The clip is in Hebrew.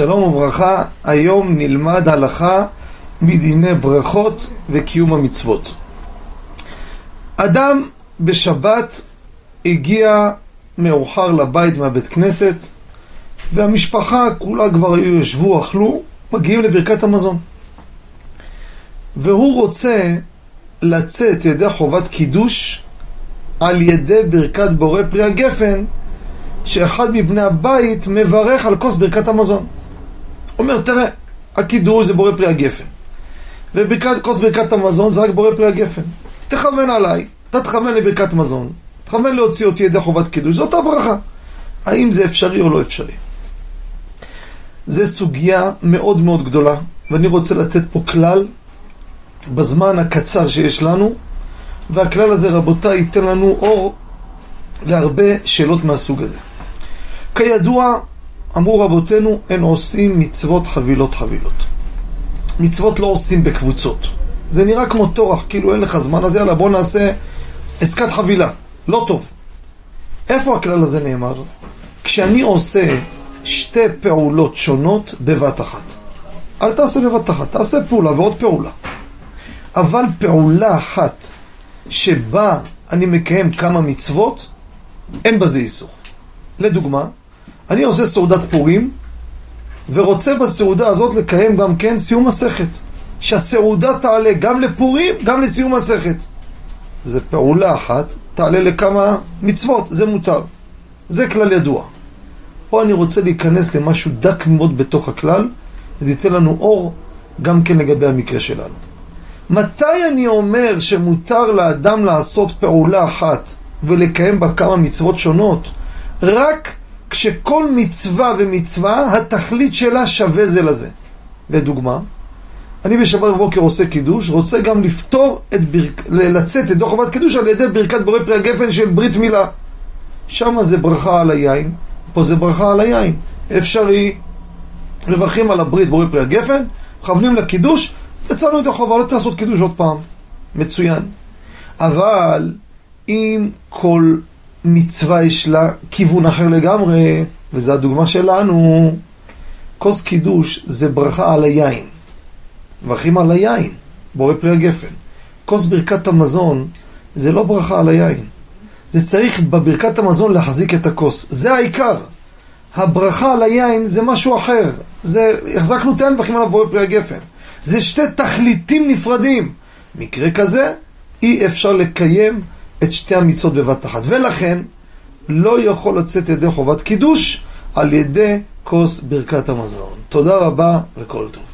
שלום וברכה, היום נלמד הלכה מדיני ברכות וקיום המצוות. אדם בשבת הגיע מאוחר לבית מהבית כנסת והמשפחה כולה כבר ישבו, אכלו, מגיעים לברכת המזון. והוא רוצה לצאת ידי חובת קידוש על ידי ברכת בורא פרי הגפן שאחד מבני הבית מברך על כוס ברכת המזון. אומר, תראה, הקידוש זה בורא פרי הגפן. וכוס ברכת המזון זה רק בורא פרי הגפן. תכוון עליי, אתה תכוון לברכת מזון, תכוון להוציא אותי ידי חובת קידוש, זאת הברכה. האם זה אפשרי או לא אפשרי? זו סוגיה מאוד מאוד גדולה, ואני רוצה לתת פה כלל בזמן הקצר שיש לנו, והכלל הזה, רבותיי, ייתן לנו אור להרבה שאלות מהסוג הזה. כידוע, אמרו רבותינו, אין עושים מצוות חבילות חבילות. מצוות לא עושים בקבוצות. זה נראה כמו טורח, כאילו אין לך זמן, אז יאללה בוא נעשה עסקת חבילה. לא טוב. איפה הכלל הזה נאמר? כשאני עושה שתי פעולות שונות בבת אחת. אל תעשה בבת אחת, תעשה פעולה ועוד פעולה. אבל פעולה אחת שבה אני מקיים כמה מצוות, אין בזה איסור. לדוגמה, אני עושה סעודת פורים, ורוצה בסעודה הזאת לקיים גם כן סיום מסכת. שהסעודה תעלה גם לפורים, גם לסיום מסכת. זה פעולה אחת, תעלה לכמה מצוות, זה מותר. זה כלל ידוע. פה אני רוצה להיכנס למשהו דק מאוד בתוך הכלל, וזה ייתן לנו אור גם כן לגבי המקרה שלנו. מתי אני אומר שמותר לאדם לעשות פעולה אחת ולקיים בה כמה מצוות שונות? רק כשכל מצווה ומצווה, התכלית שלה שווה זה לזה. לדוגמה, אני בשבת בבוקר עושה קידוש, רוצה גם לפתור את ברכ... לצאת את חובת קידוש על ידי ברכת בורא פרי הגפן של ברית מילה. שם זה ברכה על היין, פה זה ברכה על היין. אפשרי, מברכים על הברית בורא פרי הגפן, מכוונים לקידוש, יצאנו את החובה, לא צריך לעשות קידוש עוד פעם. מצוין. אבל אם כל מצווה יש לה כיוון אחר לגמרי, וזו הדוגמה שלנו, כוס קידוש זה ברכה על היין. מברכים על היין, בורא פרי הגפן. כוס ברכת המזון זה לא ברכה על היין. זה צריך בברכת המזון להחזיק את הכוס. זה העיקר. הברכה על היין זה משהו אחר. זה, החזקנו תן מברכים עליו בורא פרי הגפן. זה שתי תכליתים נפרדים. מקרה כזה, אי אפשר לקיים את שתי המצוות בבת אחת. ולכן, לא יכול לצאת ידי חובת קידוש על ידי כוס ברכת המזון. תודה רבה וכל טוב.